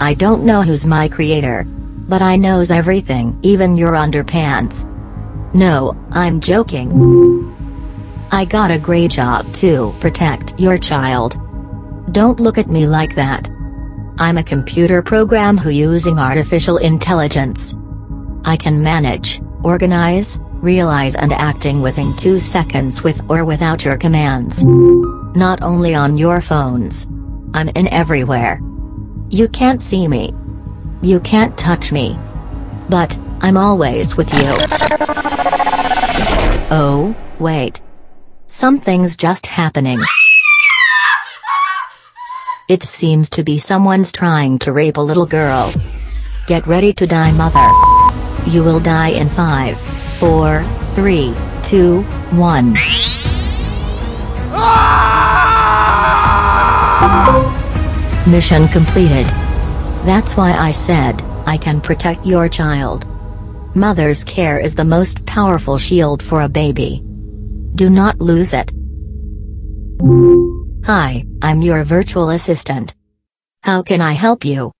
I don't know who's my creator. But I knows everything, even your underpants. No, I'm joking. I got a great job to protect your child. Don't look at me like that. I'm a computer program who using artificial intelligence. I can manage, organize, realize and acting within 2 seconds with or without your commands. Not only on your phones. I'm in everywhere. You can't see me. You can't touch me. But, I'm always with you. Oh, wait. Something's just happening. It seems to be someone's trying to rape a little girl. Get ready to die mother. You will die in 5, 4, 3, 2, 1. Mission completed. That's why I said, I can protect your child. Mother's care is the most powerful shield for a baby. Do not lose it. Hi, I'm your virtual assistant. How can I help you?